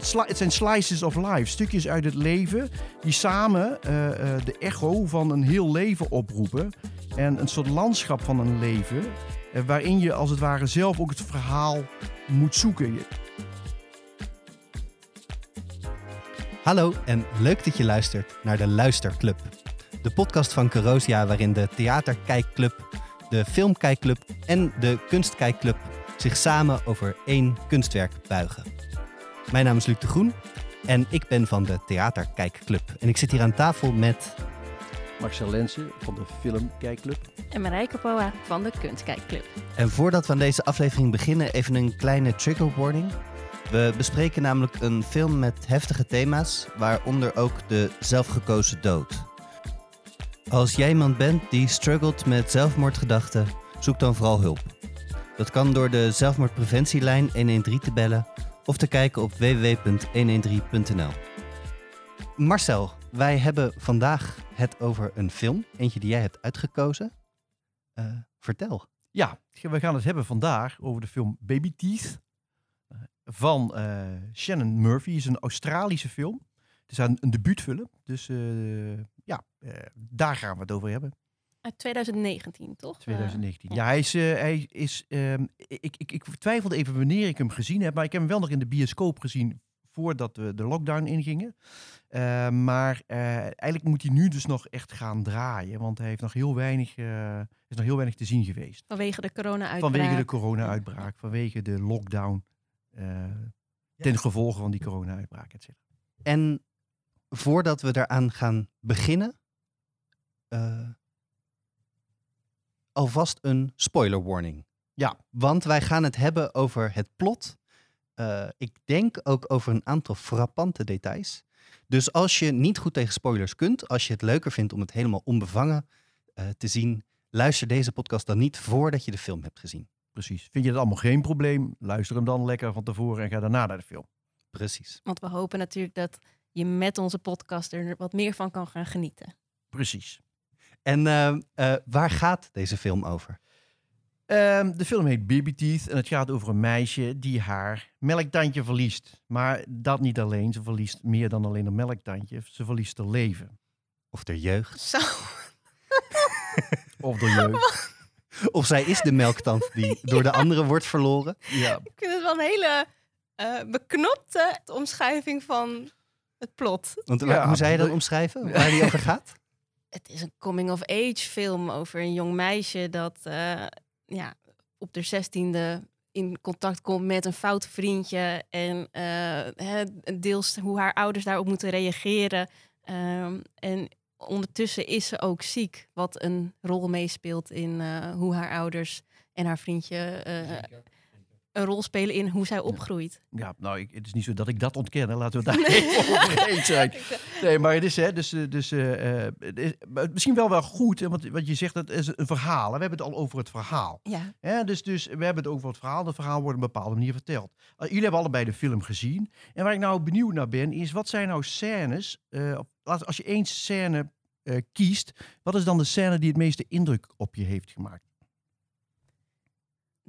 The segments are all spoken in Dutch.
het zijn slices of life, stukjes uit het leven die samen eh, eh, de echo van een heel leven oproepen. En een soort landschap van een leven, eh, waarin je als het ware zelf ook het verhaal moet zoeken. Hallo en leuk dat je luistert naar de Luisterclub. De podcast van Carosia waarin de Theaterkijkclub, de Filmkijkclub en de Kunstkijkclub zich samen over één kunstwerk buigen. Mijn naam is Luc de Groen en ik ben van de Theaterkijkclub. En ik zit hier aan tafel met... Marcel Lensen van de Filmkijkclub. En Marijke Poa van de Kunstkijkclub. En voordat we aan deze aflevering beginnen, even een kleine trigger warning. We bespreken namelijk een film met heftige thema's, waaronder ook de zelfgekozen dood. Als jij iemand bent die struggelt met zelfmoordgedachten, zoek dan vooral hulp. Dat kan door de zelfmoordpreventielijn 113 te bellen of te kijken op www.113.nl. Marcel, wij hebben vandaag het over een film, eentje die jij hebt uitgekozen. Eh, vertel. Ja, we gaan het hebben vandaag over de film Baby Teeth eh, van eh, Shannon Murphy. Het is een Australische film. Het is een, een debuutfilm. Dus ja, daar gaan we het over hebben. Uit 2019, toch? 2019. ja. ja. hij is. eh, hij is ehm, ik, ik, ik twijfelde even wanneer ik hem gezien heb. Maar ik heb hem wel nog in de bioscoop gezien voordat we de lockdown ingingen. Eh, maar eh, eigenlijk moet hij nu dus nog echt gaan draaien. Want hij heeft nog heel weinig, eh, is nog heel weinig te zien geweest. Vanwege de corona-uitbraak. Vanwege de corona-uitbraak, vanwege de lockdown. eh, ten gevolge van die corona-uitbraak, et cetera. En voordat we eraan gaan beginnen, eh, alvast een spoiler warning. Ja. Want wij gaan het hebben over het plot. Eh, ik denk ook over een aantal frappante details. Dus als je niet goed tegen spoilers kunt, als je het leuker vindt om het helemaal onbevangen eh, te zien, luister deze podcast dan niet voordat je de film hebt gezien. Precies. Vind je dat allemaal geen probleem? Luister hem dan lekker van tevoren en ga daarna naar de film. Precies. Want we hopen natuurlijk dat je met onze podcast er wat meer van kan gaan genieten. Precies. En eh, eh, waar gaat deze film over? Ehm, de film heet Baby Teeth en het gaat over een meisje die haar melktandje verliest. Maar dat niet alleen, ze verliest meer dan alleen een melktandje. Ze verliest haar leven. Of de jeugd? Zo. Of de jeugd. Of zij is de melktand die door de anderen wordt verloren. ja. Ik vind het wel een hele eh, beknopte omschrijving van het plot. Want Ja, hoe zou je dat dat- omschrijven? Waar die over gaat? Het is een coming-of-age film over een jong meisje dat eh, ja, op de zestiende in contact komt met een fout vriendje. En eh, deels hoe haar ouders daarop moeten reageren. Ehm, en ondertussen is ze ook ziek, wat een rol meespeelt in eh, hoe haar ouders en haar vriendje een rol spelen in hoe zij opgroeit. Ja, nou, ik, het is niet zo dat ik dat ontken. Laten we daar even over eens zijn. Nee, maar het is, hè, dus, eh, dus eh, eh, het is misschien wel wel goed, want wat je zegt, het is een verhaal. hè. We hebben het al over het verhaal. Ja, Hè, dus, dus we hebben het over het verhaal. Het verhaal wordt op een bepaalde manier verteld. Uh, jullie hebben allebei de film gezien. En waar ik nou benieuwd naar ben, is wat zijn nou scènes... eh, als je één scène eh, kiest, wat is dan de scène die het meeste indruk op je heeft gemaakt?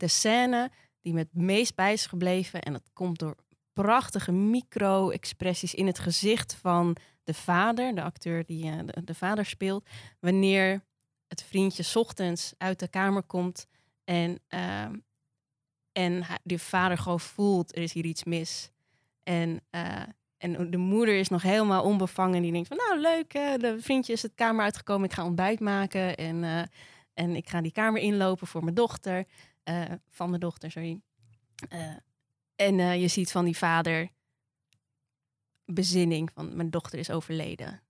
de scène die me het meest bij is gebleven. En dat komt door prachtige micro-expressies in het gezicht van de vader, de acteur die eh, de, de vader speelt. Wanneer het vriendje ochtends uit de kamer komt en, ehm, en de vader gewoon voelt, er is hier iets mis. En, eh, en de moeder is nog helemaal onbevangen. Die denkt van, nou leuk, eh, de vriendje is het kamer uitgekomen. Ik ga ontbijt maken en, en ik ga die kamer inlopen voor mijn dochter. Eh, van mijn dochter, sorry. Eh, en eh, je ziet van die vader bezinning van mijn dochter is overleden.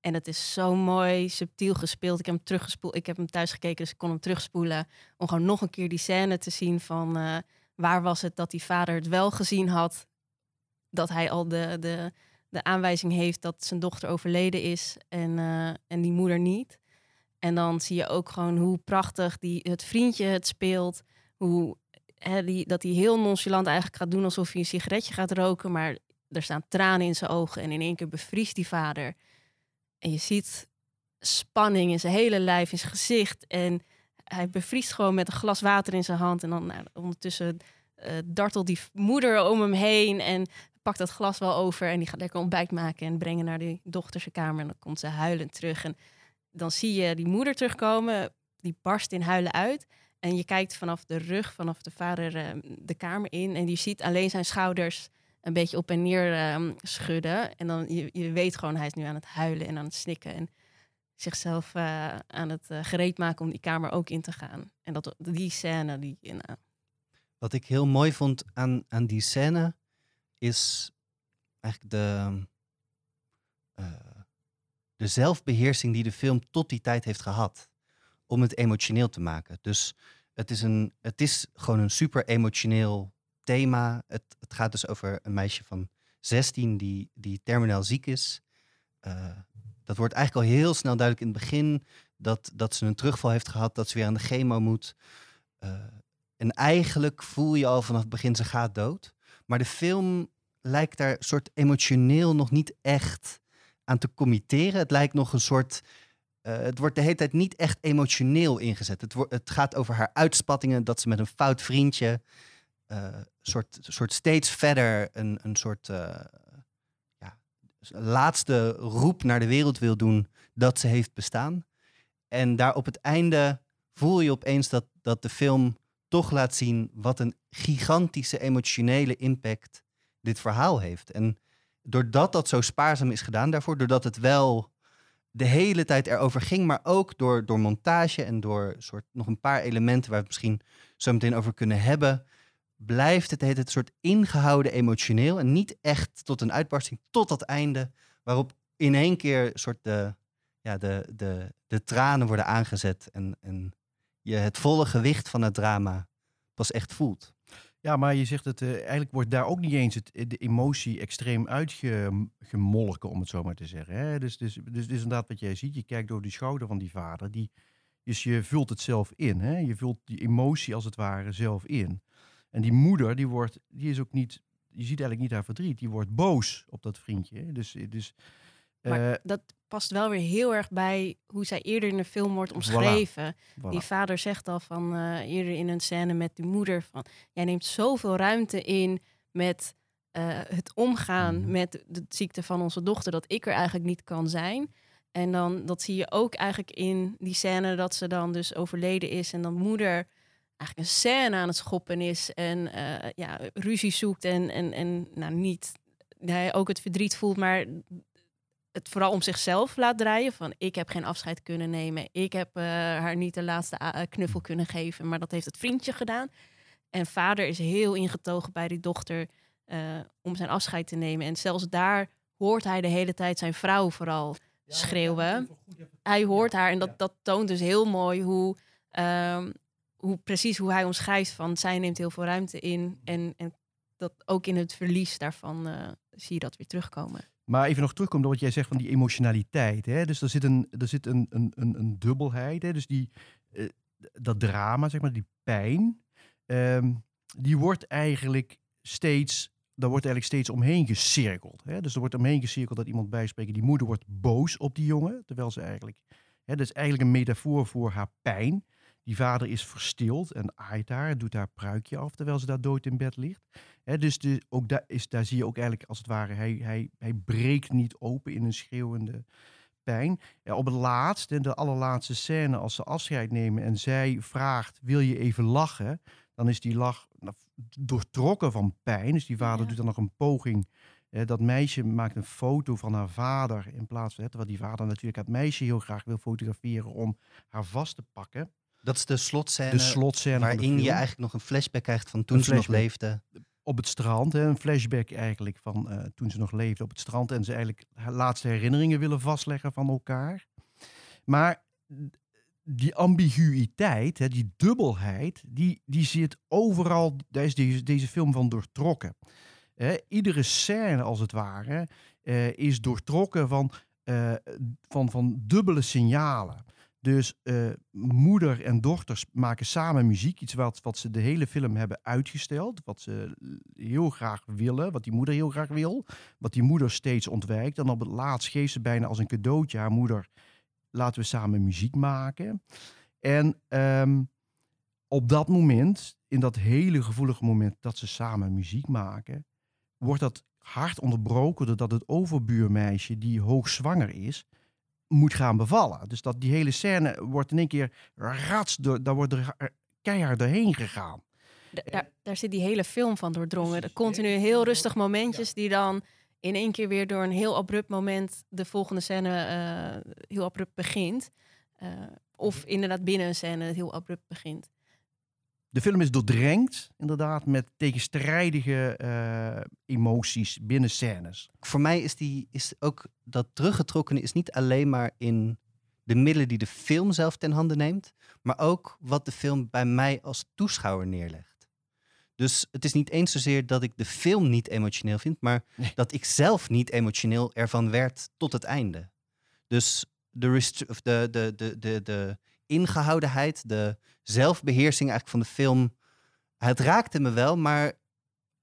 En het is zo mooi, subtiel gespeeld. Ik heb hem teruggespoeld. Ik heb hem thuis gekeken, dus ik kon hem terugspoelen. Om gewoon nog een keer die scène te zien van waar was het dat die vader het wel gezien had. Dat hij al de, de, de aanwijzing heeft dat zijn dochter overleden is en, en die moeder niet. En dan zie je ook gewoon hoe prachtig die, het vriendje het speelt. Hoe, hè, die, dat hij heel nonchalant eigenlijk gaat doen alsof hij een sigaretje gaat roken. Maar er staan tranen in zijn ogen en in één keer bevriest die vader. En je ziet spanning in zijn hele lijf, in zijn gezicht. En hij bevriest gewoon met een glas water in zijn hand. En dan nou, ondertussen eh, dartelt die moeder om hem heen en pakt dat glas wel over en die gaat lekker ontbijt maken en brengen naar die dochter zijn kamer. En dan komt ze huilend terug en dan zie je die moeder terugkomen, die barst in huilen uit. En je kijkt vanaf de rug, vanaf de vader eh, de kamer in en je ziet alleen zijn schouders een beetje op en neer ehm, schudden. En dan je, je weet gewoon, hij is nu aan het huilen en aan het snikken. En zichzelf eh, aan het eh, gereed maken om die kamer ook in te gaan. En dat, die scène, die, nou, Wat ik heel mooi vond aan, aan die scène is eigenlijk de, eh, de zelfbeheersing die de film tot die tijd heeft gehad om het emotioneel te maken. Dus het is, een, het is gewoon een super emotioneel thema. Het, het gaat dus over een meisje van 16 die, die terminaal ziek is. Eh, dat wordt eigenlijk al heel snel duidelijk in het begin dat, dat ze een terugval heeft gehad, dat ze weer aan de chemo moet. Eh, en eigenlijk voel je al vanaf het begin, ze gaat dood. Maar de film lijkt daar soort emotioneel nog niet echt aan te committeren. Het lijkt nog een soort... eh, het wordt de hele tijd niet echt emotioneel ingezet. Het, het gaat over haar uitspattingen, dat ze met een fout vriendje... eh, soort, soort steeds verder een, een soort eh, ja, laatste roep naar de wereld wil doen dat ze heeft bestaan. En daar op het einde voel je opeens dat, dat de film toch laat zien wat een gigantische emotionele impact dit verhaal heeft. En doordat dat zo spaarzaam is gedaan daarvoor, doordat het wel de hele tijd erover ging, maar ook door, door montage en door soort, nog een paar elementen waar we het misschien zo meteen over kunnen hebben, blijft het, heet het soort ingehouden emotioneel en niet echt tot een uitbarsting, tot dat einde, waarop in één keer soort de, ja, de, de, de tranen worden aangezet en, en je het volle gewicht van het drama pas echt voelt. Ja, maar je zegt het, eh, eigenlijk wordt daar ook niet eens het, de emotie extreem uitgemolken, om het zo maar te zeggen. Hè? Dus, dus, dus, dus inderdaad wat jij ziet, je kijkt door die schouder van die vader, die, dus je vult het zelf in. Hè? Je vult die emotie als het ware zelf in. En die moeder, die, wordt, die is ook niet, je ziet eigenlijk niet haar verdriet, die wordt boos op dat vriendje. hè. Dus, dus Maar eh, dat past wel weer heel erg bij hoe zij eerder in de film wordt omschreven. voilà. Die vader zegt al van eh, eerder in een scène met die moeder van jij neemt zoveel ruimte in met eh, het omgaan Mhm. met de ziekte van onze dochter dat ik er eigenlijk niet kan zijn. En dan dat zie je ook eigenlijk in die scène dat ze dan dus overleden is en dan moeder eigenlijk een scène aan het schoppen is en eh, ja, ruzie zoekt en, en, en nou niet hij ook het verdriet voelt, maar het vooral om zichzelf laat draaien. Van ik heb geen afscheid kunnen nemen. Ik heb eh, haar niet de laatste a- knuffel kunnen geven. Maar dat heeft het vriendje gedaan. En vader is heel ingetogen bij die dochter eh, om zijn afscheid te nemen. En zelfs daar hoort hij de hele tijd zijn vrouw vooral schreeuwen. Hij hoort haar en dat, dat toont dus heel mooi hoe, ehm, hoe precies hoe hij omschrijft van zij neemt heel veel ruimte in. En, en dat ook in het verlies daarvan eh, zie je dat weer terugkomen. Maar even nog terugkomen op wat jij zegt van die emotionaliteit. Hè? Dus er zit een, er zit een, een, een, een dubbelheid. Hè? Dus die, eh, dat drama, zeg maar, die pijn, ehm, die wordt eigenlijk steeds, daar wordt eigenlijk steeds omheen gecirkeld. Hè? Dus er wordt omheen gecirkeld dat iemand bijspreekt. Die moeder wordt boos op die jongen, terwijl ze eigenlijk, hè, dat is eigenlijk een metafoor voor haar pijn. Die vader is verstild en aait haar, doet haar pruikje af terwijl ze daar dood in bed ligt. Dus de, ook daar, is, daar zie je ook eigenlijk als het ware, hij, hij, hij breekt niet open in een schreeuwende pijn. Ja, op het laatst, in de allerlaatste scène, als ze afscheid nemen en zij vraagt, wil je even lachen? Dan is die lach nou, doortrokken van pijn. Dus die vader Ja. doet dan nog een poging. Eh, dat meisje maakt een foto van haar vader in plaats van, hè, terwijl die vader natuurlijk het meisje heel graag wil fotograferen om haar vast te pakken. Dat is de slotscène De slotscène waarin je eigenlijk nog een flashback krijgt van toen ze nog leefde. op het strand. Hè, een flashback eigenlijk van eh, toen ze nog leefde op het strand. En ze eigenlijk haar laatste herinneringen willen vastleggen van elkaar. Maar die ambiguïteit, hè, die dubbelheid, die, die zit overal. Daar is deze, deze film van doortrokken. Hè, iedere scène, als het ware, eh, is doortrokken van, eh, van, van dubbele signalen. Dus eh, moeder en dochters maken samen muziek. Iets wat, wat ze de hele film hebben uitgesteld. Wat ze heel graag willen. Wat die moeder heel graag wil. Wat die moeder steeds ontwijkt. En op het laatst geeft ze bijna als een cadeautje haar moeder. Laten we samen muziek maken. En ehm, op dat moment, in dat hele gevoelige moment dat ze samen muziek maken, wordt dat hard onderbroken doordat het overbuurmeisje, die hoogzwanger is, moet gaan bevallen. Dus dat die hele scène wordt in één keer rats, door, daar wordt er keihard doorheen gegaan. Da- daar, daar zit die hele film van doordrongen. De continu heel rustig momentjes die dan in één keer weer door een heel abrupt moment de volgende scène eh, heel abrupt begint. Eh, of inderdaad binnen een scène heel abrupt begint. De film is doordrenkt, inderdaad, met tegenstrijdige eh, emoties binnen scènes. Voor mij is, die, is ook dat teruggetrokkene is niet alleen maar in de middelen die de film zelf ten hande neemt, maar ook wat de film bij mij als toeschouwer neerlegt. Dus het is niet eens zozeer dat ik de film niet emotioneel vind, maar Nee. dat ik zelf niet emotioneel ervan werd tot het einde. Dus de, de, de, de, de, de ingehoudenheid, de zelfbeheersing eigenlijk van de film, het raakte me wel, maar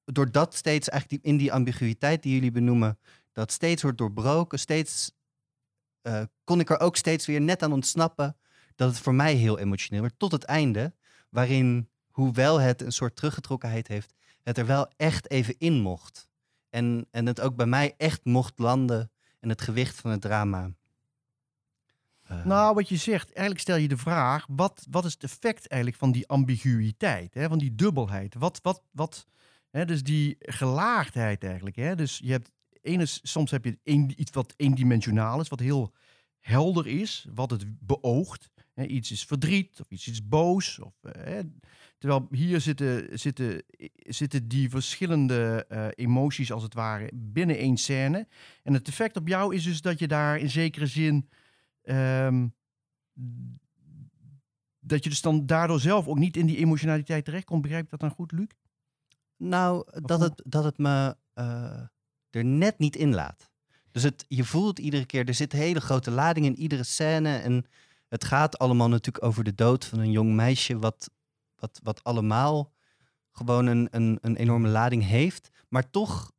doordat steeds eigenlijk die, in die ambiguïteit die jullie benoemen, dat steeds wordt doorbroken, steeds eh, kon ik er ook steeds weer net aan ontsnappen dat het voor mij heel emotioneel werd tot het einde, waarin, hoewel het een soort teruggetrokkenheid heeft, het er wel echt even in mocht. En, en het ook bij mij echt mocht landen en het gewicht van het drama. Eh, Nou, wat je zegt, eigenlijk stel je de vraag: wat, wat is het effect eigenlijk van die ambiguïteit, hè, van die dubbelheid? Wat, wat, wat, hè, dus die gelaagdheid eigenlijk. Hè? Dus je hebt ene, soms heb je iets wat eendimensionaal is, wat heel helder is, wat het beoogt. Hè? Iets is verdriet of iets is boos. Of, eh, hè, terwijl hier zitten, zitten, zitten die verschillende eh, emoties als het ware binnen één scène. En het effect op jou is dus dat je daar in zekere zin. Ehm, dat je dus dan daardoor zelf ook niet in die emotionaliteit terechtkomt. Begrijp ik dat dan goed, Luc? Nou, dat hoe? het, dat het me eh, er net niet in laat. Dus het, je voelt iedere keer, er zit een hele grote lading in iedere scène. En het gaat allemaal natuurlijk over de dood van een jong meisje, wat, wat, wat allemaal gewoon een, een, een enorme lading heeft. Maar toch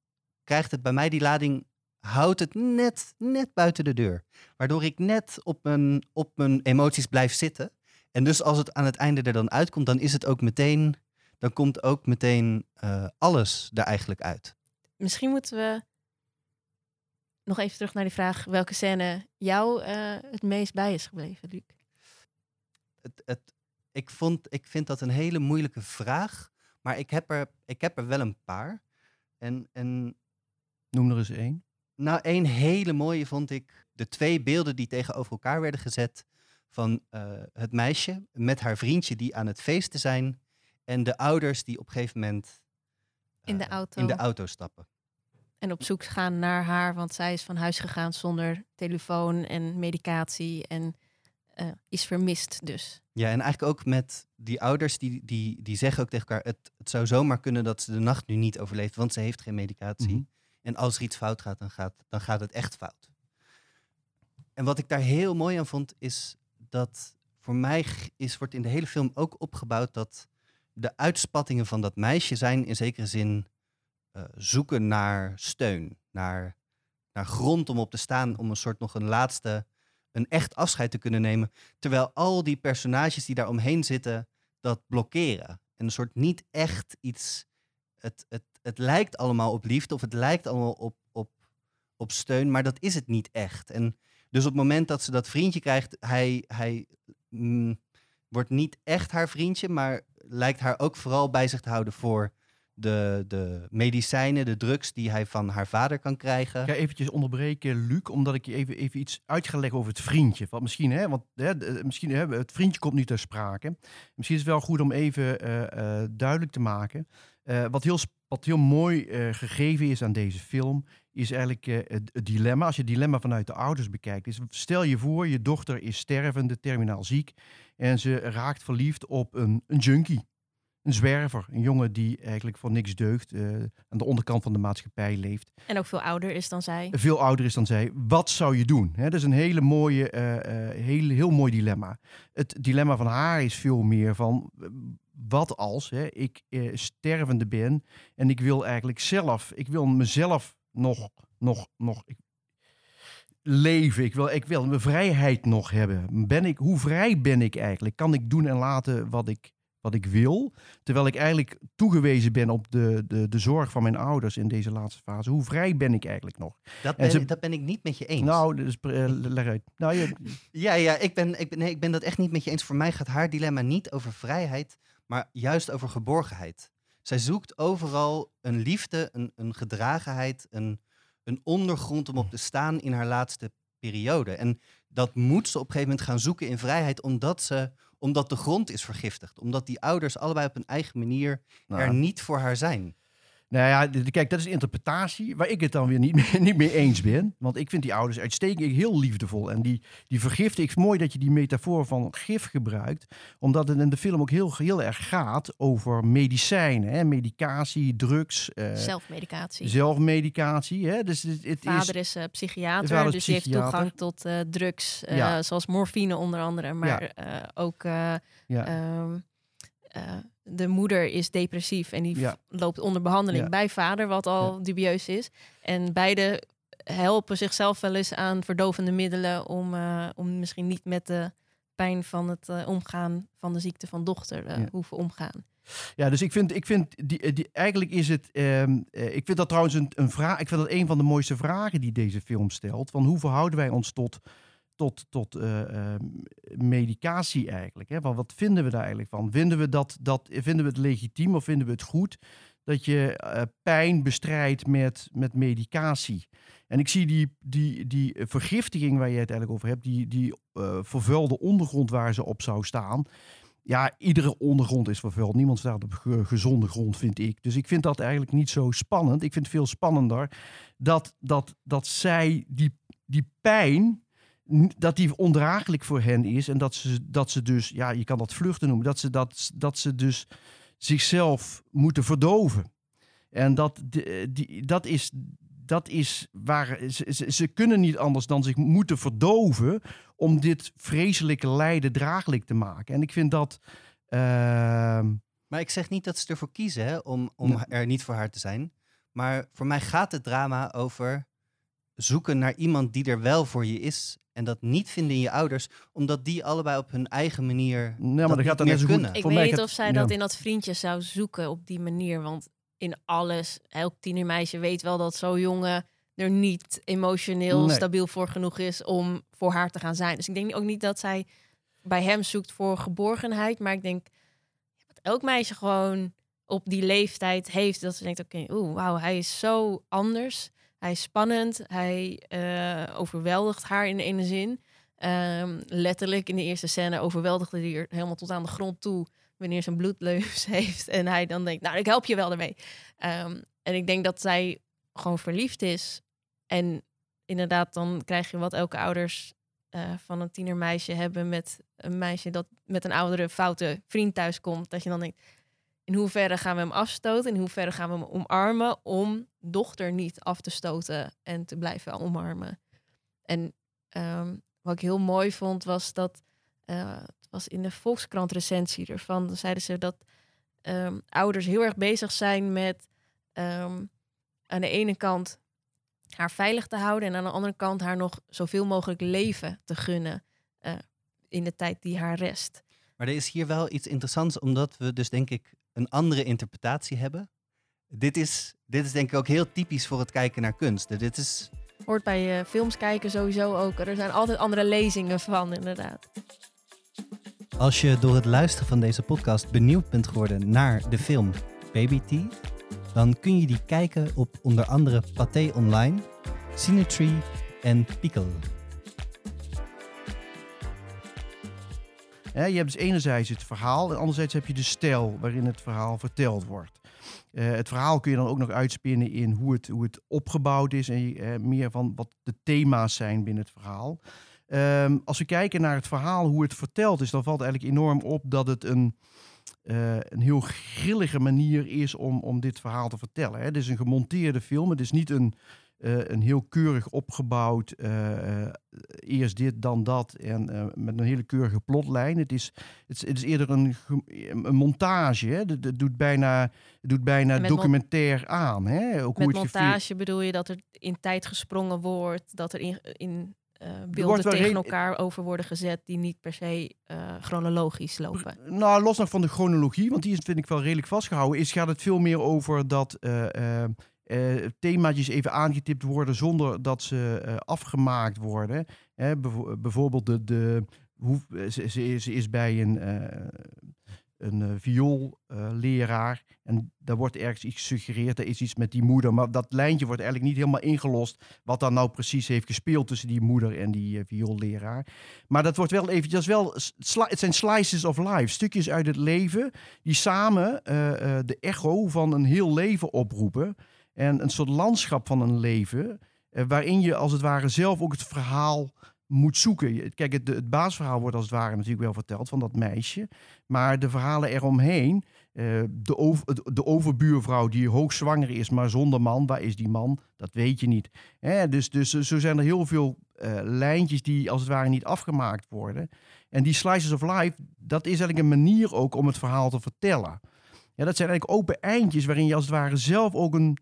krijgt het bij mij die lading, houdt het net, net buiten de deur. Waardoor ik net op mijn, op mijn emoties blijf zitten. En dus als het aan het einde er dan uitkomt, dan is het ook meteen dan komt ook meteen eh, alles er eigenlijk uit. Misschien moeten we nog even terug naar die vraag welke scène jou eh, het meest bij is gebleven, Luc. Het, het, ik, vond, ik vind dat een hele moeilijke vraag, maar ik heb er, ik heb er wel een paar. En, en Noem er eens één. Nou, één hele mooie vond ik de twee beelden die tegenover elkaar werden gezet van eh, het meisje met haar vriendje die aan het feesten zijn en de ouders die op een gegeven moment In de eh, auto. in de auto stappen. En op zoek gaan naar haar, want zij is van huis gegaan zonder telefoon en medicatie en eh, is vermist dus. Ja, en eigenlijk ook met die ouders, die, die, die zeggen ook tegen elkaar... Het, het zou zomaar kunnen dat ze de nacht nu niet overleeft, want ze heeft geen medicatie. Mhm. En als er iets fout gaat dan, gaat, dan gaat het echt fout. En wat ik daar heel mooi aan vond, is dat voor mij is, wordt in de hele film ook opgebouwd... dat de uitspattingen van dat meisje zijn in zekere zin eh, zoeken naar steun. Naar, naar grond om op te staan, om een soort nog een laatste... een echt afscheid te kunnen nemen. Terwijl al die personages die daar omheen zitten, dat blokkeren. En een soort niet echt iets. Het, het, het lijkt allemaal op liefde of het lijkt allemaal op, op, op steun, maar dat is het niet echt. En dus op het moment dat ze dat vriendje krijgt, hij, hij mm, wordt niet echt haar vriendje, maar lijkt haar ook vooral bij zich te houden voor de, de medicijnen, de drugs die hij van haar vader kan krijgen. Ik ga eventjes onderbreken, Luc, omdat ik je even, even iets uit ga leggen over het vriendje. Want misschien, hè, want hè, misschien, hè, het vriendje komt nu ter sprake. Misschien is het wel goed om even eh, eh, duidelijk te maken. Eh, wat, heel, wat heel mooi eh, gegeven is aan deze film, is eigenlijk eh, het, het dilemma. Als je het dilemma vanuit de ouders bekijkt, is stel je voor, je dochter is stervende, terminaal ziek. En ze raakt verliefd op een, een junkie. Een zwerver, een jongen die eigenlijk voor niks deugt, aan de onderkant van de maatschappij leeft En ook veel ouder is dan zij. veel ouder is dan zij. Wat zou je doen? Dat is een hele mooie, heel, heel mooi dilemma. Het dilemma van haar is veel meer van wat als hè, ik eh, stervende ben en ik wil eigenlijk zelf, ik wil mezelf nog, nog, nog ik- leven. Ik wil, ik wil mijn vrijheid nog hebben. Ben ik, hoe vrij ben ik eigenlijk? Kan ik doen en laten wat ik wat ik wil. Terwijl ik eigenlijk toegewezen ben op de, de, de zorg van mijn ouders in deze laatste fase. Hoe vrij ben ik eigenlijk nog? Dat En ben, ze- dat ben ik niet met je eens. Nou, dus, eh, leg uit. Nou, je, Ja, ja ik, ben, ik, ben, nee, ik ben dat echt niet met je eens. Voor mij gaat haar dilemma niet over vrijheid, maar juist over geborgenheid. Zij zoekt overal een liefde, een, een gedragenheid, een, een ondergrond om op te staan in haar laatste periode. En dat moet ze op een gegeven moment gaan zoeken in vrijheid, omdat, ze, omdat de grond is vergiftigd. Omdat die ouders allebei op hun eigen manier nou, er niet voor haar zijn. Nou ja, kijk, dat is interpretatie waar ik het dan weer niet mee, niet mee eens ben. Want ik vind die ouders uitstekend heel liefdevol. En die, die vergiften, ik mooi dat je die metafoor van gif gebruikt. Omdat het in de film ook heel, heel erg gaat over medicijnen. Hè? Medicatie, drugs, eh, Zelfmedicatie. zelfmedicatie. Hè? Dus het, het is... Vader is eh, psychiater, Vader dus die heeft toegang tot eh, drugs, eh, Ja. zoals morfine onder andere, maar ook Ja, ehm, eh, de moeder is depressief en die Ja. loopt onder behandeling Ja. bij vader, wat al dubieus is. En beide helpen zichzelf wel eens aan verdovende middelen om, eh, om misschien niet met de pijn van het eh, omgaan van de ziekte van dochter Ja. hoeven omgaan. Ja, dus ik vind, ik vind die, die, eigenlijk is het. ehm, eh, ik vind dat trouwens een, een vraag. Ik vind dat een van de mooiste vragen die deze film stelt. Van hoe verhouden wij ons tot, tot, tot eh, ehm, medicatie eigenlijk? Hè? Van wat vinden we daar eigenlijk van? Vinden we, dat, dat, vinden we het legitiem of vinden we het goed dat je eh, pijn bestrijdt met, met medicatie? En ik zie die, die, die eh, vergiftiging waar je het eigenlijk over hebt, die, die eh, vervuilde ondergrond waar ze op zou staan. Ja, iedere ondergrond is vervuild. Niemand staat op ge- gezonde grond, vind ik. Dus ik vind dat eigenlijk niet zo spannend. Ik vind het veel spannender dat, dat, dat zij die, die pijn, dat die ondraaglijk voor hen is. En dat ze, dat ze dus, ja, je kan dat vluchten noemen, dat ze, dat, dat ze dus zichzelf moeten verdoven. En dat, die, dat is. Dat is waar ze, ze, kunnen niet anders dan zich moeten verdoven om dit vreselijke lijden draaglijk te maken. En ik vind dat. ehm, Maar ik zeg niet dat ze ervoor kiezen hè, om, om Nee. er niet voor haar te zijn. Maar voor mij gaat het drama over zoeken naar iemand die er wel voor je is. En dat niet vinden in je ouders, omdat die allebei op hun eigen manier. nou, maar dat dat gaat niet dan meer net zo goed. kunnen. Ik weet niet of zij ja. dat in dat vriendje zou zoeken op die manier. Want in alles, elk tienermeisje weet wel dat zo'n jongen er niet emotioneel Nee. stabiel voor genoeg is om voor haar te gaan zijn. Dus ik denk ook niet dat zij bij hem zoekt voor geborgenheid. Maar ik denk dat elk meisje gewoon op die leeftijd heeft. Dat ze denkt, oké, oeh, wauw, hij is zo anders. Hij is spannend. Hij eh, overweldigt haar in de ene zin. Ehm, letterlijk in de eerste scène overweldigde hij er helemaal tot aan de grond toe wanneer ze een bloedleus heeft. En hij dan denkt, nou, ik help je wel ermee. Ehm, en ik denk dat zij gewoon verliefd is. En inderdaad, dan krijg je wat elke ouders eh, van een tienermeisje hebben met een meisje dat met een oudere foute vriend thuis komt. Dat je dan denkt, in hoeverre gaan we hem afstoten? In hoeverre gaan we hem omarmen om dochter niet af te stoten en te blijven omarmen? En ehm, wat ik heel mooi vond was dat eh, het was in de Volkskrant recensie ervan. Zeiden ze dat ehm, ouders heel erg bezig zijn met ehm, aan de ene kant haar veilig te houden en aan de andere kant haar nog zoveel mogelijk leven te gunnen eh, in de tijd die haar rest. Maar er is hier wel iets interessants, omdat we dus denk ik een andere interpretatie hebben. Dit is, dit is denk ik ook heel typisch voor het kijken naar kunst. Dit is, Hoort bij eh, films kijken sowieso ook. Er zijn altijd andere lezingen van, inderdaad. als je door het luisteren van deze podcast benieuwd bent geworden naar de film Baby Teeth, dan kun je die kijken op onder andere Pathé Online, Cinetree en Pickle. Je hebt dus enerzijds het verhaal en anderzijds heb je de stijl waarin het verhaal verteld wordt. Eh, het verhaal kun je dan ook nog uitspinnen in hoe het, hoe het opgebouwd is en eh, meer van wat de thema's zijn binnen het verhaal. Ehm, als we kijken naar het verhaal, hoe het verteld is, dan valt eigenlijk enorm op dat het een, eh, een heel grillige manier is om, om dit verhaal te vertellen. Hè. Het is een gemonteerde film, het is niet een, eh, een heel keurig opgebouwd, eh, eh, eerst dit, dan dat, en met een hele keurige plotlijn. Het is, het is, het is eerder een, een montage. Hè. Het, het doet bijna, het doet bijna documentair aan. Hè. Ook Met montage bedoel je dat er in tijd gesprongen wordt, dat er in, in beelden tegen elkaar over worden gezet die niet per se chronologisch lopen. Nou, los nog van de chronologie, want die is, vind ik wel redelijk vastgehouden, is, gaat het veel meer over dat eh, eh, themaatjes even aangetipt worden zonder dat ze eh, afgemaakt worden. Hè, bijvoorbeeld de, de, hoe, ze, ze, is- ze is bij een, eh een eh, vioolleraar en daar wordt ergens iets gesuggereerd, er is iets met die moeder, maar dat lijntje wordt eigenlijk niet helemaal ingelost wat dan nou precies heeft gespeeld tussen die moeder en die eh, vioolleraar. Maar dat wordt wel even, dat is wel, het zijn slices of life, stukjes uit het leven die samen eh, eh, de echo van een heel leven oproepen. En een soort landschap van een leven, eh, waarin je als het ware zelf ook het verhaal moet zoeken. Kijk, het, het baasverhaal wordt als het ware natuurlijk wel verteld van dat meisje. Maar de verhalen eromheen, eh, de, de overbuurvrouw die hoogzwanger is, maar zonder man, waar is die man? Dat weet je niet. Hè, dus, dus zo zijn er heel veel eh, lijntjes die als het ware niet afgemaakt worden. En die slices of life, dat is eigenlijk een manier ook om het verhaal te vertellen. Ja, dat zijn eigenlijk open eindjes waarin je als het ware zelf ook een,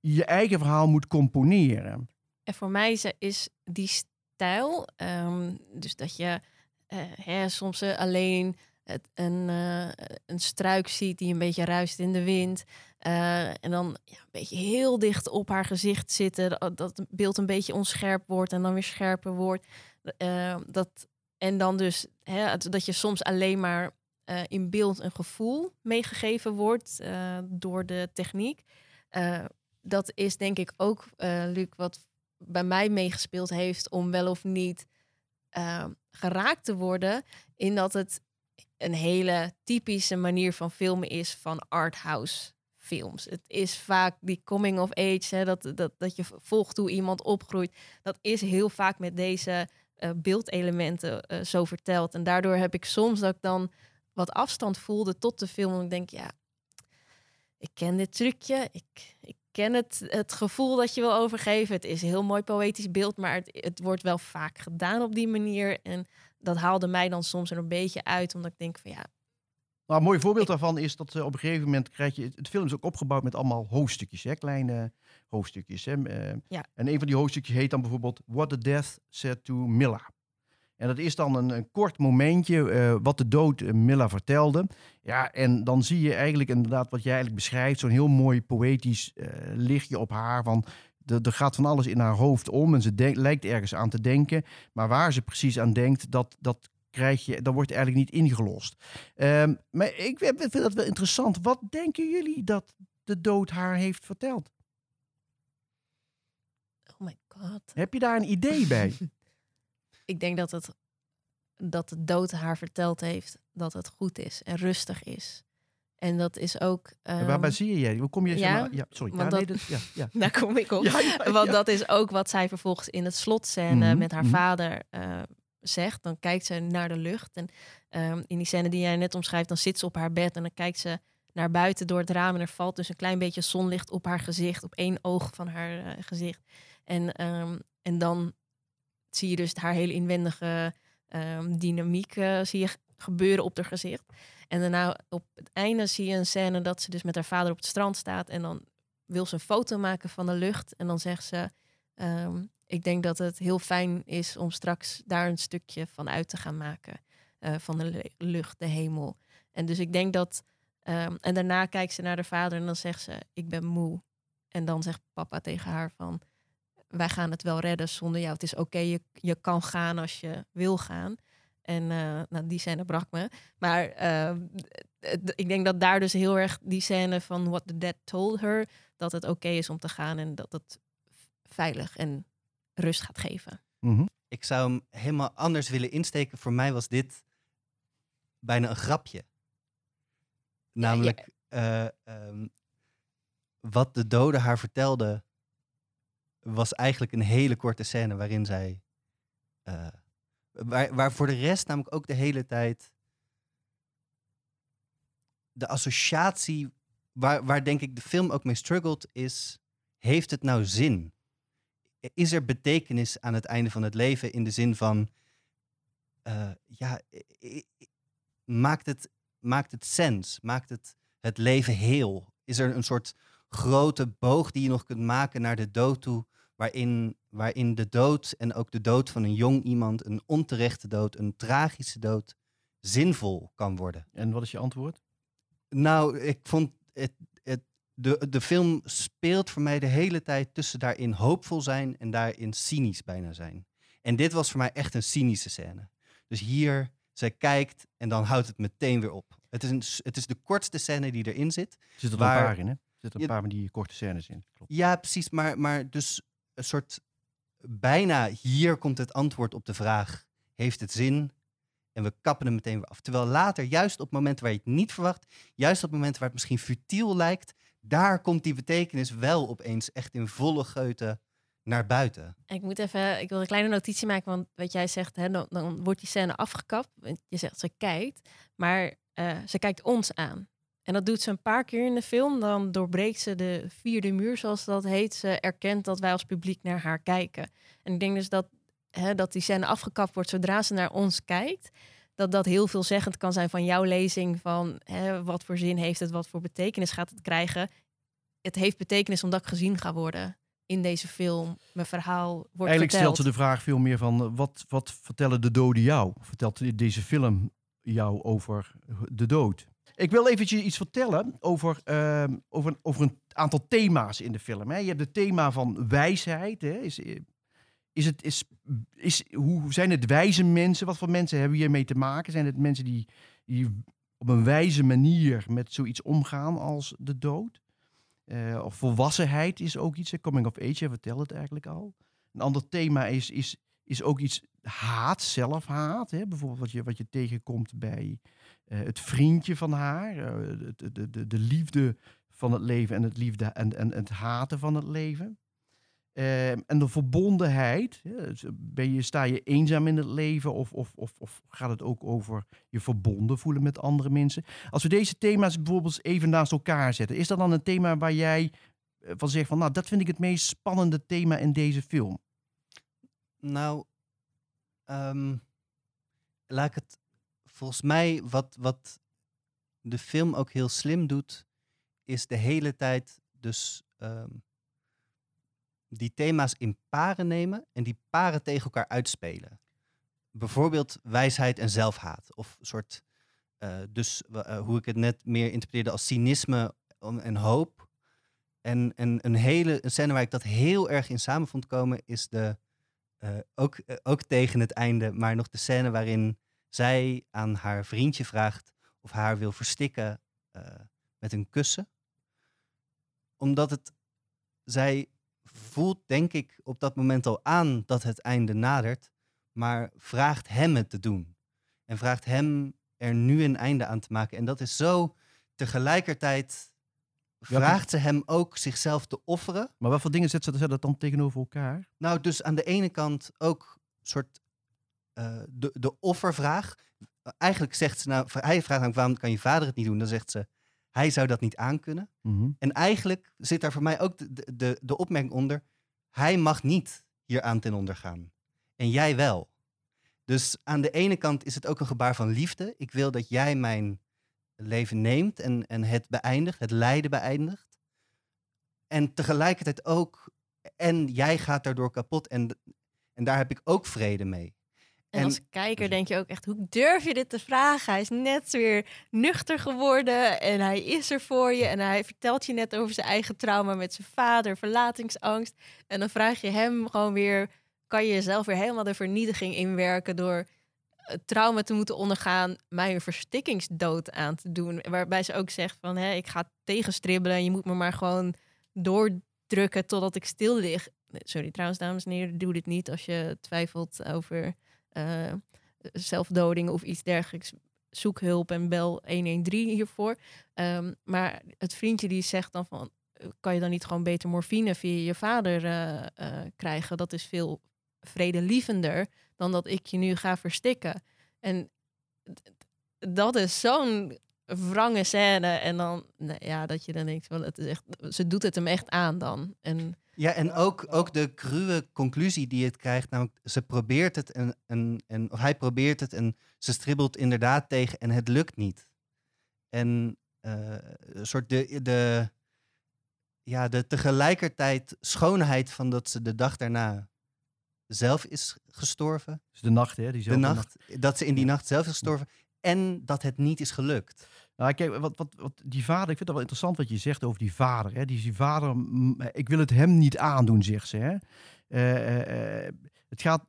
je eigen verhaal moet componeren. En voor mij is, die stijl, ehm, dus dat je eh, hè, soms eh, alleen het, een, eh, een struik ziet die een beetje ruist in de wind. en dan ja, een beetje heel dicht op haar gezicht zitten. Dat, dat het beeld een beetje onscherp wordt en dan weer scherper wordt. Dat, en dan dus hè, dat je soms alleen maar in beeld een gevoel meegegeven wordt door de techniek. Dat is denk ik ook, eh, Luc, wat bij mij meegespeeld heeft om wel of niet eh, geraakt te worden. In dat het een hele typische manier van filmen is van arthouse films. Het is vaak die coming of age, hè, dat, dat, dat je volgt hoe iemand opgroeit. Dat is heel vaak met deze eh, beeldelementen eh, zo verteld. En daardoor heb ik soms dat ik dan wat afstand voelde tot de film. En ik denk, ja, ik ken dit trucje. Ik ken het, het gevoel dat je wil overgeven. Het is een heel mooi poëtisch beeld, maar het, het wordt wel vaak gedaan op die manier. En dat haalde mij dan soms er een beetje uit, omdat ik denk van ja, Nou, een mooi voorbeeld daarvan is dat eh, op een gegeven moment krijg je... Het film is ook opgebouwd met allemaal hoofdstukjes, hè, kleine hoofdstukjes. Hè. Ja. En een van die hoofdstukjes heet dan bijvoorbeeld What the Death Said to Milla. En dat is dan een, een kort momentje eh, wat de dood eh, Milla vertelde. Ja, en dan zie je eigenlijk inderdaad wat jij eigenlijk beschrijft. Zo'n heel mooi poëtisch eh, lichtje op haar van... Er gaat van alles in haar hoofd om en ze denk- lijkt ergens aan te denken. Maar waar ze precies aan denkt, dat, dat krijg je, dat wordt eigenlijk niet ingelost. Ehm, maar ik vind dat wel interessant. Wat denken jullie dat de dood haar heeft verteld? oh my god. Heb je daar een idee bij? Ik denk dat het dat de dood haar verteld heeft dat het goed is en rustig is. En dat is ook. Ehm, Waar baseer jij? Hoe kom je? zeg ja, maar- ja sorry. Ja, nee, dat- ja, ja. Daar kom ik op. Want dat is ook wat zij vervolgens in het slotscène Mhm, met haar mhm. vader eh, zegt. Dan kijkt ze naar de lucht. En ehm, in die scène die jij net omschrijft, dan zit ze op haar bed en dan kijkt ze naar buiten door het raam. En er valt dus een klein beetje zonlicht op haar gezicht, op één oog van haar eh, gezicht. En, ehm, en dan zie je dus haar hele inwendige ehm, dynamiek eh, zie je gebeuren op haar gezicht. En daarna op het einde zie je een scène dat ze dus met haar vader op het strand staat. En dan wil ze een foto maken van de lucht. En dan zegt ze, ehm, ik denk dat het heel fijn is om straks daar een stukje van uit te gaan maken. eh, van de lucht, de hemel. En dus ik denk dat... ehm, en daarna kijkt ze naar haar vader en dan zegt ze, ik ben moe. En dan zegt papa tegen haar van, wij gaan het wel redden zonder jou. Het is oké, je, je kan gaan als je wil gaan. En eh, nou, die scène brak me. Maar eh, d- ik denk dat daar dus heel erg die scène van What the Dead Told Her... dat het oké is om te gaan en dat het veilig en rust gaat geven. Mhm. Ik zou hem helemaal anders willen insteken. Voor mij was dit bijna een grapje. Namelijk, eh, ehm, wat de dode haar vertelde, was eigenlijk een hele korte scène waarin zij. eh, waar, waar voor de rest namelijk ook de hele tijd. De associatie, waar, waar denk ik de film ook mee struggelt, is: heeft het nou zin? is er betekenis aan het einde van het leven in de zin van, eh, ja, maakt het, maakt het sens? Maakt het het leven heel? Is er een soort grote boog die je nog kunt maken naar de dood toe, waarin waarin de dood en ook de dood van een jong iemand, een onterechte dood, een tragische dood, zinvol kan worden. En wat is je antwoord? Nou, ik vond het, het, de, de film speelt voor mij de hele tijd tussen daarin hoopvol zijn en daarin cynisch bijna zijn. En dit was voor mij echt een cynische scène. Dus hier, zij kijkt en dan houdt het meteen weer op. Het is, een, het is de kortste scène die erin zit. Er zitten er Waar- een paar in, hè? Er zitten een Ja. paar van die korte scènes in. Klopt. Ja, precies. Maar, maar dus een soort bijna hier komt het antwoord op de vraag: heeft het zin? En we kappen hem meteen weer af. Terwijl later, juist op momenten waar je het niet verwacht, juist op momenten waar het misschien futiel lijkt, daar komt die betekenis wel opeens echt in volle geute naar buiten. Ik moet even, ik wil een kleine notitie maken, want wat jij zegt, hè, dan, dan wordt die scène afgekapt. Want Je zegt ze kijkt, maar eh, ze kijkt ons aan. En dat doet ze een paar keer in de film. Dan doorbreekt ze de vierde muur, zoals dat heet. Ze erkent dat wij als publiek naar haar kijken. En ik denk dus dat, hè, dat die scène afgekapt wordt zodra ze naar ons kijkt. Dat dat heel veelzeggend kan zijn van jouw lezing. Van hè, wat voor zin heeft het, wat voor betekenis gaat het krijgen. Het heeft betekenis omdat ik gezien ga worden in deze film. Mijn verhaal wordt Eigenlijk verteld. stelt ze de vraag veel meer van, wat, wat vertellen de doden jou? Vertelt deze film jou over de dood? Ik wil eventjes iets vertellen over, ehm, over, over een aantal thema's in de film. Hè. Je hebt het thema van wijsheid. Hè. Is, eh, is het, is, is, hoe zijn het wijze mensen? Wat voor mensen hebben hiermee te maken? Zijn het mensen die, die op een wijze manier met zoiets omgaan als de dood? Eh, of volwassenheid is ook iets. Coming of age, je vertelde het eigenlijk al. Een ander thema is, is, is ook iets haat, zelfhaat. Hè? Bijvoorbeeld wat je, wat je tegenkomt bij het vriendje van haar. eh, de, de, de, de liefde van het leven en het, liefde, en, en het haten van het leven. Eh, en de verbondenheid. dus Ben je, sta je eenzaam in het leven of, of, of, of gaat het ook over je verbonden voelen met andere mensen? Als we deze thema's bijvoorbeeld even naast elkaar zetten, is dat dan een thema waar jij eh, van zegt van, nou, dat vind ik het meest spannende thema in deze film? Nou, ehm, laat ik het. Volgens mij, wat, wat de film ook heel slim doet, is de hele tijd dus ehm, die thema's in paren nemen en die paren tegen elkaar uitspelen. Bijvoorbeeld wijsheid en zelfhaat. Of een soort, eh, dus eh, hoe ik het net meer interpreteerde als cynisme en hoop. En, en een hele een scène waar ik dat heel erg in samen vond komen, is de, eh, ook, ook tegen het einde, maar nog de scène waarin zij aan haar vriendje vraagt of haar wil verstikken eh, met een kussen. Omdat het, zij voelt denk ik op dat moment al aan dat het einde nadert, maar vraagt hem het te doen. En vraagt hem er nu een einde aan te maken. En dat is zo tegelijkertijd vraagt ze hem ook zichzelf te offeren. Maar wat voor dingen zet ze dat dan tegenover elkaar? Nou, dus aan de ene kant ook soort de, de offervraag. Eigenlijk zegt ze nou, hij vraagt namelijk waarom kan je vader het niet doen? Dan zegt ze, hij zou dat niet aankunnen. Mhm. En eigenlijk zit daar voor mij ook de, de- de, de opmerking onder, hij mag niet hieraan ten onder gaan. En jij wel. Dus aan de ene kant is het ook een gebaar van liefde. Ik wil dat jij mijn leven neemt en, en het beëindigt, het lijden beëindigt. En tegelijkertijd ook, en jij gaat daardoor kapot en, en daar heb ik ook vrede mee. En, En- als kijker denk je ook echt, hoe durf je dit te vragen? Hij is net weer nuchter geworden en hij is er voor je. En hij vertelt je net over zijn eigen trauma met zijn vader, verlatingsangst. En dan vraag je hem gewoon weer, kan je jezelf weer helemaal de vernietiging inwerken door het trauma te moeten ondergaan, mij een verstikkingsdood aan te doen. Waarbij ze ook zegt van, ik ga tegenstribbelen en je moet me maar gewoon doordrukken totdat ik stil lig. Sorry, trouwens, dames en heren, doe dit niet als je twijfelt over eh, zelfdoding of iets dergelijks. Zoek hulp en bel 113 hiervoor. Ehm, maar het vriendje die zegt dan van, kan je dan niet gewoon beter morfine via je vader eh, eh, krijgen? Dat is veel vredelievender dan dat ik je nu ga verstikken. En dat is zo'n wrange scène. En dan, nou ja, dat je dan denkt, van, het is echt, ze doet het hem echt aan dan. En Ja, en ook, ook de cruwe conclusie die het krijgt, namelijk ze probeert het en, en, en of hij probeert het en ze stribbelt inderdaad tegen en het lukt niet. En eh, een soort de, de, ja, de tegelijkertijd schoonheid van dat ze de dag daarna zelf is gestorven. Dus de nacht, hè? De Diezelfde nacht, dat ze in die nacht zelf is gestorven. En dat het niet is gelukt. Nou, kijk, wat, wat, wat die vader, ik vind dat wel interessant wat je zegt over die vader. Hè? Die, die vader, mm, ik wil het hem niet aandoen, zegt ze. Hè? Eh, eh, eh, het gaat,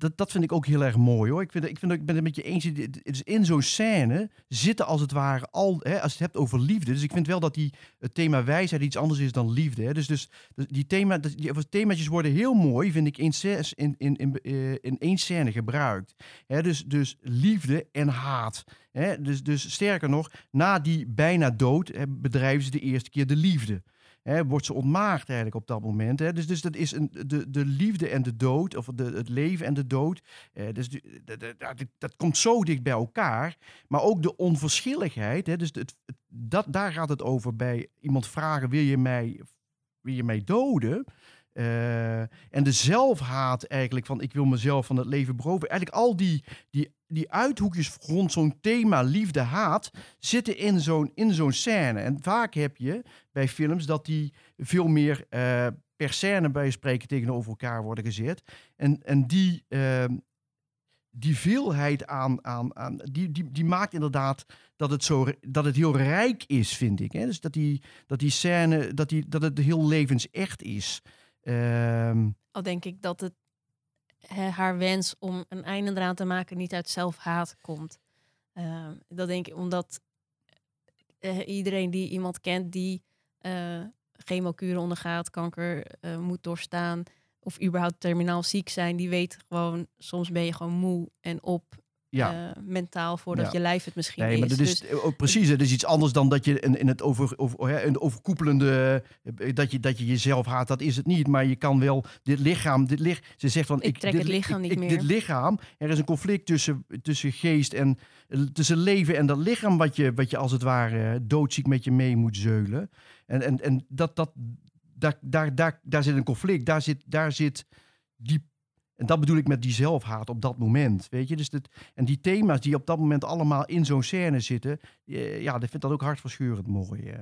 dat, dat vind ik ook heel erg mooi hoor. Ik, vind, ik, vind, ik ben het met je eens. In zo'n scène zitten als het ware al, hè, als je het hebt over liefde. Dus ik vind wel dat die, het thema wijsheid iets anders is dan liefde. Hè? Dus, dus, dus die, thema, die of themaatjes worden heel mooi, vind ik, in, in, in, in, eh, in één scène gebruikt. Hè? Dus, dus liefde en haat. Hè? Dus, dus sterker nog, na die bijna dood bedrijven ze de eerste keer de liefde. Hè, wordt ze ontmaagd eigenlijk op dat moment. Hè? Dus, dus dat is een, de, de liefde en de dood, of de, het leven en de dood. eh, dus die- dat, komt zo dicht bij elkaar. Maar ook de onverschilligheid. Hè? Dus het, het- dat, daar gaat het over bij iemand vragen: wil je mij, wil je mij doden? Eh, en de zelfhaat eigenlijk van ik wil mezelf van het leven beroven. Eigenlijk al die, die, die uithoekjes rond zo'n thema liefde-haat zitten in zo'n, in zo'n scène. En vaak heb je bij films dat die veel meer eh, per scène bij spreken tegenover elkaar worden gezet. En, en die, ehm, die veelheid aan, aan, aan die, die, die maakt inderdaad dat het, zo, dat het heel rijk is, vind ik. Hè? Dus dat die, dat die scène, dat, die, dat het heel levensecht is. Ehm, Al denk ik dat het haar wens om een einde eraan te maken niet uit zelfhaat komt. Ehm, dat denk ik omdat eh, iedereen die iemand kent die eh chemokuren ondergaat, kanker eh, moet doorstaan of überhaupt terminaal ziek zijn, die weet gewoon, soms ben je gewoon moe en op ja. eh, mentaal voordat Ja. je lijf het misschien Nee, maar is. dat is Dus ook precies. Het is iets anders dan dat je in, in het over, over, hè, een overkoepelende. eh, Dat je, dat je jezelf haat. Dat is het niet. Maar je kan wel. Dit lichaam. Dit lich, ze zegt van. Ik trek dit, het li- lichaam niet meer. Dit lichaam. Er is een conflict tussen, tussen geest en. eh, tussen leven en dat lichaam. Wat je, wat je als het ware doodziek met je mee moet zeulen. En, en, en dat. dat daar, daar, daar, daar zit een conflict. Daar zit, daar zit die. En dat bedoel ik met die zelfhaat op dat moment. Weet je? Dus dat, en die thema's die op dat moment allemaal in zo'n scène zitten. eh, Ja, ik vind dat ook hartverscheurend mooi.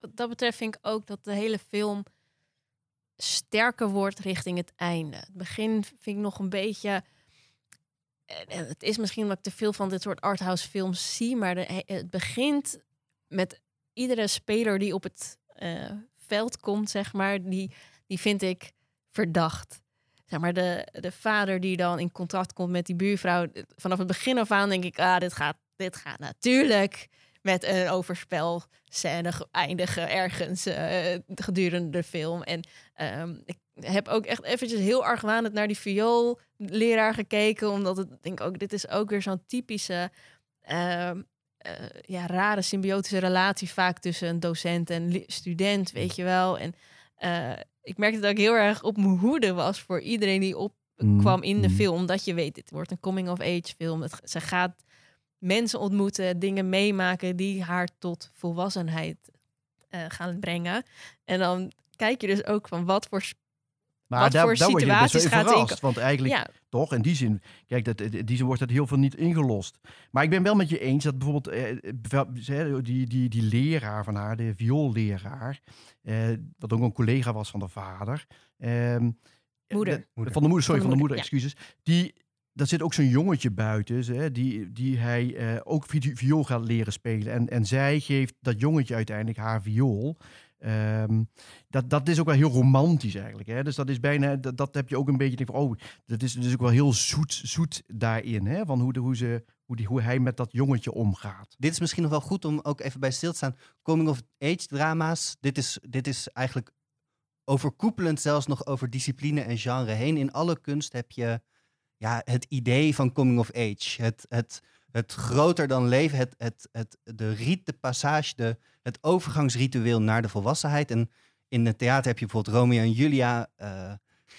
wat dat betreft vind ik ook dat de hele film sterker wordt richting het einde. Het begin vind ik nog een beetje. eh, eh, Het is misschien omdat ik te veel van dit soort arthouse films zie, maar de, he- het begint met iedere speler die op het veld komt, zeg maar, die, die vind ik verdacht. Maar, de, de vader die dan in contact komt met die buurvrouw. Vanaf het begin af aan denk ik, ah, dit gaat, dit gaat natuurlijk met een overspel scène ge- eindigen ergens eh, gedurende de film. En ehm, ik heb ook echt eventjes heel argwanend naar die vioolleraar gekeken, omdat het denk ook dit is ook weer zo'n typische ehm, eh, ja, rare symbiotische relatie vaak tussen een docent en student, weet je wel. En eh, ik merkte dat ik heel erg op mijn hoede was voor iedereen die opkwam in de film, omdat je weet, dit wordt een coming of age film. Het, ze gaat mensen ontmoeten, dingen meemaken die haar tot volwassenheid eh, gaan brengen. En dan kijk je dus ook van wat voor... Maar Wat daar, voor daar word je gaat verrast. Want eigenlijk Ja, toch, in die zin, kijk, dat, in die zin wordt dat heel veel niet ingelost. Maar ik ben wel met je eens dat bijvoorbeeld eh, die, die, die leraar van haar, de viooleraar, eh, wat ook een collega was van de vader. ehm, Moeder. de- Moeder. Van de moeder, sorry, Van van de de moeder, excuses. Die, daar zit ook zo'n jongetje buiten, hè, die, die hij eh, ook vi- viool gaat leren spelen. En, en zij geeft dat jongetje uiteindelijk haar viool. Ehm, dat, dat is ook wel heel romantisch eigenlijk. Hè? Dus dat is bijna, dat, dat heb je ook een beetje, denk van, oh, dat is dus ook wel heel zoet, zoet daarin. Hè? Van hoe, de, hoe, ze, hoe, die, hoe hij met dat jongetje omgaat. Dit is misschien nog wel goed om ook even bij stil te staan. Coming of age drama's. Dit is, dit is eigenlijk overkoepelend zelfs nog over discipline en genre heen. In alle kunst heb je ja, het idee van coming of age. Het, het, het groter dan leven, het, het, het, de riet, de passage, de, het overgangsritueel naar de volwassenheid. En in het theater heb je bijvoorbeeld Romeo en Julia. eh,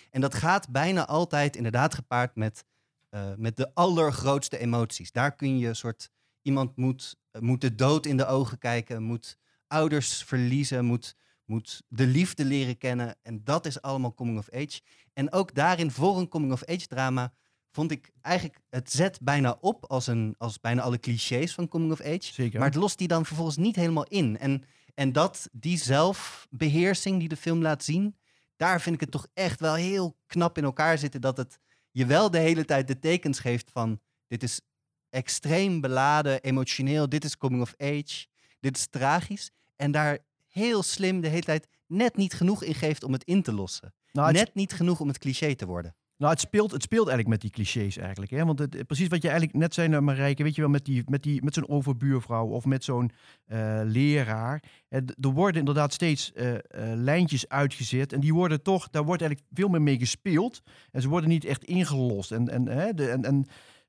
en dat gaat bijna altijd inderdaad gepaard met, eh, met de allergrootste emoties. Daar kun je een soort iemand moet, moet de dood in de ogen kijken, moet ouders verliezen, moet, moet de liefde leren kennen. En dat is allemaal coming of age. En ook daarin, voor een coming of age drama, vond ik eigenlijk, het zet bijna op als, een, als bijna alle clichés van coming of age. Zeker. Maar het lost die dan vervolgens niet helemaal in. En, en dat, die zelfbeheersing die de film laat zien, daar vind ik het toch echt wel heel knap in elkaar zitten. Dat het je wel de hele tijd de tekens geeft van dit is extreem beladen, emotioneel, dit is coming of age, dit is tragisch. En daar heel slim de hele tijd net niet genoeg in geeft om het in te lossen. Nou, Net niet genoeg om het cliché te worden. Nou, het, speelt, het speelt eigenlijk met die clichés eigenlijk. Hè? Want het, precies wat je eigenlijk net zei, naar Marijke, weet je wel, met, die, met, die, met zo'n overbuurvrouw of met zo'n eh, leraar. Eh, er worden inderdaad steeds eh, eh, lijntjes uitgezet en die worden toch, daar wordt eigenlijk veel meer mee gespeeld. En ze worden niet echt ingelost. En, en, hè, de, en, en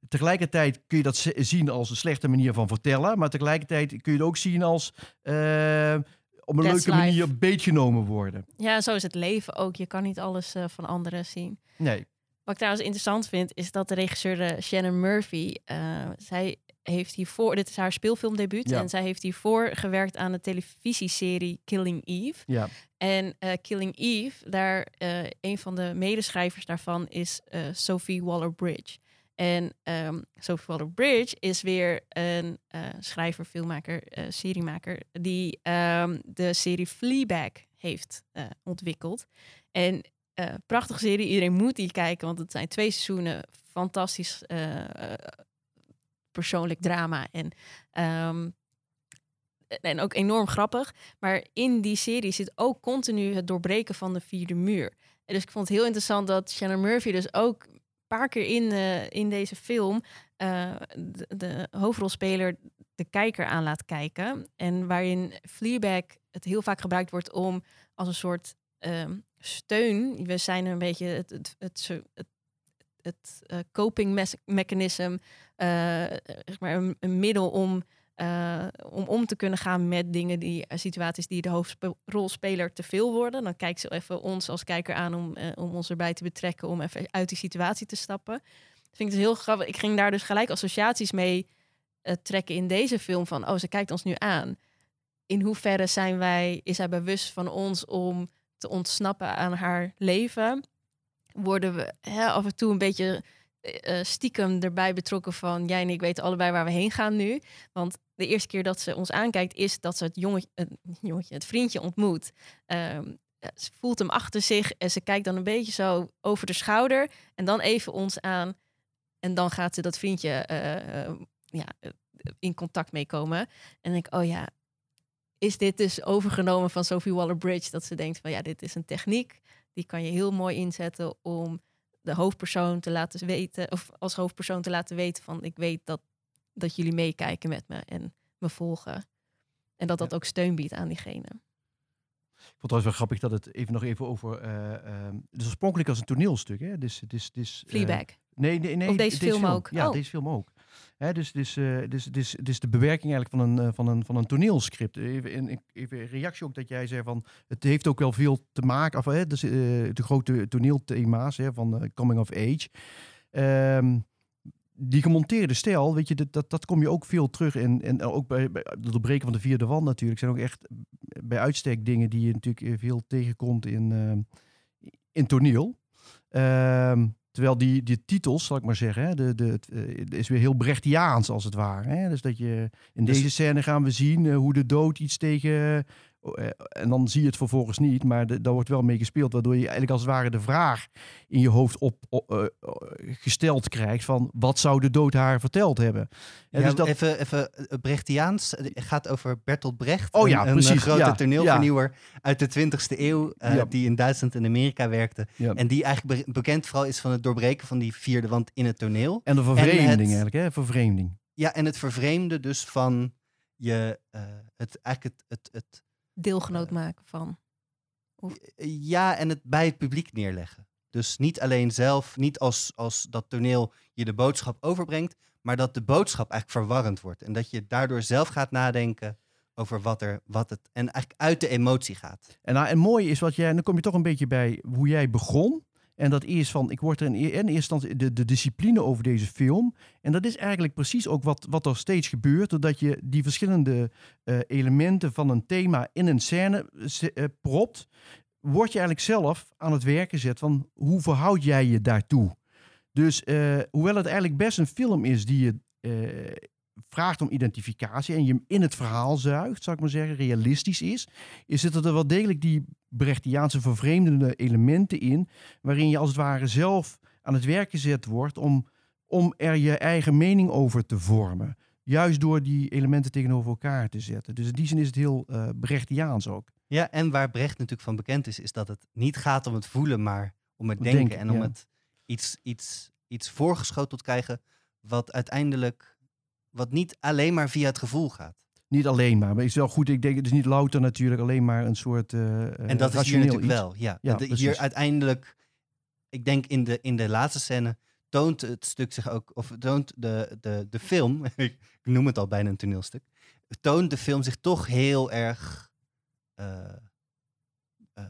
tegelijkertijd kun je dat z- zien als een slechte manier van vertellen, maar tegelijkertijd kun je het ook zien als eh, op een That's leuke life. manier beetgenomen worden. Ja, zo is het leven ook. Je kan niet alles eh, van anderen zien. Nee. Wat ik trouwens interessant vind, is dat de regisseur eh, Shannon Murphy, eh, zij heeft hiervoor, dit is haar speelfilmdebuut, Ja. en zij heeft hiervoor gewerkt aan de televisieserie Killing Eve. Ja. En eh, Killing Eve, daar eh, een van de medeschrijvers daarvan is Sophie Waller-Bridge. En ehm, Sophie Waller-Bridge is weer een schrijver, filmmaker, seriemaker die ehm, de serie Fleabag heeft ontwikkeld. En eh prachtige serie, iedereen moet die kijken, want het zijn twee seizoenen, fantastisch eh, eh, persoonlijk drama en ehm, en ook enorm grappig. Maar in die serie zit ook continu het doorbreken van de vierde muur. Dus ik vond het heel interessant dat Shannon Murphy dus ook een paar keer in, in deze film de, de hoofdrolspeler de kijker aan laat kijken. En waarin Fleabag het heel vaak gebruikt wordt om als een soort ehm, steun. We zijn een beetje het, het, het, het, het eh, coping mechanism, eh, zeg maar een, middel om eh, om om te kunnen gaan met dingen die situaties die de hoofdrolspeler te veel worden. Dan kijkt ze even ons als kijker aan om, om ons erbij te betrekken om even uit die situatie te stappen. Vind ik dus heel grappig. Ik ging daar dus gelijk associaties mee trekken in deze film van oh, ze kijkt ons nu aan. In hoeverre zijn wij, is zij bewust van ons om ontsnappen aan haar leven? Worden we hè, af en toe een beetje eh, eh, stiekem erbij betrokken van jij en ik weten allebei waar we heen gaan nu. Want de eerste keer dat ze ons aankijkt is dat ze het jongetje, het, jongetje, het vriendje ontmoet. Ehm, eh, ze voelt hem achter zich en ze kijkt dan een beetje zo over de schouder en dan even ons aan. En dan gaat ze dat vriendje eh, ja, in contact mee komen. En denk ik, oh ja, is dit dus overgenomen van Sophie Waller-Bridge? Dat ze denkt van ja, dit is een techniek. Die kan je heel mooi inzetten om de hoofdpersoon te laten weten, of als hoofdpersoon te laten weten van ik weet dat, dat jullie meekijken met me en me volgen. En dat dat ook steun biedt aan diegene. Ik vond het wel grappig dat het even nog even over. ehm, dus oorspronkelijk als een toneelstuk, hè? Dus, dus, dus, Fleabag. nee, nee, nee. Of deze film ook? Ja, Oh. deze film ook. Hè, dus, dus, dus, dus, dus de bewerking eigenlijk van een, eh, van een, van een toneelscript. Even, in, reactie ook dat jij zei van. Het heeft ook wel veel te maken. Of, hè, dus, de grote toneelthema's hè, van eh, Coming of Age. Ehm, die gemonteerde stijl, weet je, dat, dat, dat kom je ook veel terug in. En ook bij, het doorbreken van de vierde wand natuurlijk. Zijn ook echt bij uitstek dingen die je natuurlijk veel tegenkomt in, in toneel. Ehm, terwijl die, die titels, zal ik maar zeggen, hè, de, de, het, eh, is weer heel Brechtiaans als het ware. Hè? Dus dat je in Dus- deze scène gaan we zien eh, hoe de dood iets tegen. Eh, en dan zie je het vervolgens niet, maar de, daar wordt wel mee gespeeld, waardoor je eigenlijk als het ware de vraag in je hoofd op, op, eh, eh, gesteld krijgt van wat zou de dood haar verteld hebben. Ja, Ja, dus dat, Even, even eh, Brechtiaans. Het gaat over Bertolt Brecht. Oh ja, een, precies, grote toneelvernieuwer uit de 20e eeuw. Die in Duitsland en Amerika werkte. En die eigenlijk be- bekend vooral is van het doorbreken van die vierde wand in het toneel. en de vervreemding het- eigenlijk, hè? Vervreemding. Ja, en het vervreemde dus van je, het, eigenlijk het, het, het, Deelgenoot maken van. ja, en het bij het publiek neerleggen. Dus niet alleen zelf, niet als, als dat toneel je de boodschap overbrengt, maar dat de boodschap eigenlijk verwarrend wordt. En dat je daardoor zelf gaat nadenken over wat, er, wat het, en eigenlijk uit de emotie gaat. En, nou, en mooi is wat jij, en dan kom je toch een beetje bij hoe jij begon. En dat is van, ik word er in, in eerste instantie de, de discipline over deze film. En dat is eigenlijk precies ook wat, wat er steeds gebeurt. Doordat je die verschillende eh, elementen van een thema in een scène ze- eh, propt. Word je eigenlijk zelf aan het werk gezet van hoe verhoud jij je daartoe. Dus eh, hoewel het eigenlijk best een film is die je eh, vraagt om identificatie en je hem in het verhaal zuigt, zou ik maar zeggen, realistisch is, is zitten er wel degelijk die Brechtiaanse vervreemdende elementen in, waarin je als het ware zelf aan het werk gezet wordt om, om er je eigen mening over te vormen. Juist door die elementen tegenover elkaar te zetten. Dus in die zin is het heel uh, Brechtiaans ook. Ja, en waar Brecht natuurlijk van bekend is, is dat het niet gaat om het voelen, maar om het denken. denken en om het iets, iets, iets voorgeschoteld krijgen wat uiteindelijk, wat niet alleen maar via het gevoel gaat. Niet alleen maar, maar is wel goed. Ik denk, het is niet louter natuurlijk alleen maar een soort. Uh, en dat is hier natuurlijk wel, ja. ja hier uiteindelijk, ik denk in de, in de laatste scène toont het stuk zich ook, of toont de, de, de film, ik noem het al bijna een toneelstuk, toont de film zich toch heel erg uh, uh,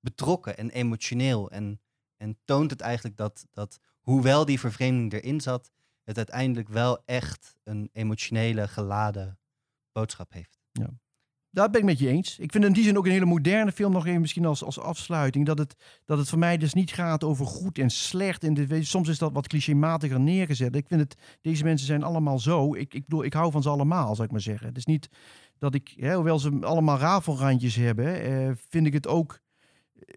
betrokken en emotioneel. En, en toont het eigenlijk dat, dat, hoewel die vervreemding erin zat, het uiteindelijk wel echt een emotionele, geladen boodschap heeft. Ja. Dat ben ik met je eens. Ik vind in die zin ook een hele moderne film, nog even misschien als, als afsluiting. Dat het, dat het voor mij dus niet gaat over goed en slecht. En de, soms is dat wat clichématiger neergezet. Ik vind het, deze mensen zijn allemaal zo. Ik, ik bedoel, ik hou van ze allemaal, zou ik maar zeggen. Het is niet dat ik, hè, hoewel ze allemaal rafelrandjes hebben, eh, vind ik het ook. Eh,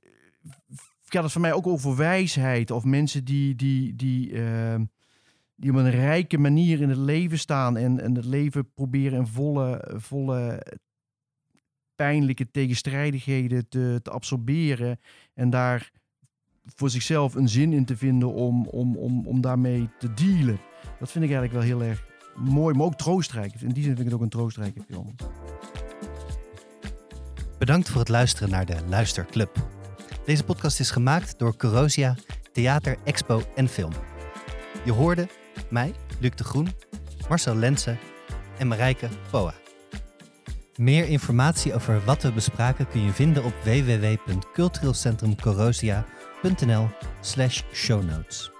gaat het voor mij ook over wijsheid. Of mensen die, die, die, uh, die op een rijke manier in het leven staan. En, en het leven proberen in volle, volle pijnlijke tegenstrijdigheden te, te absorberen. En daar voor zichzelf een zin in te vinden om, om, om, om daarmee te dealen. Dat vind ik eigenlijk wel heel erg mooi, maar ook troostrijk. In die zin vind ik het ook een troostrijke film. Bedankt voor het luisteren naar de Luisterclub. Deze podcast is gemaakt door Corosia, Theater, Expo en Film. Je hoorde mij, Luc de Groen, Marcel Lensen en Marijke Poa. Meer informatie over wat we bespraken kun je vinden op www.cultureelcentrumcorosia.nl slash shownotes.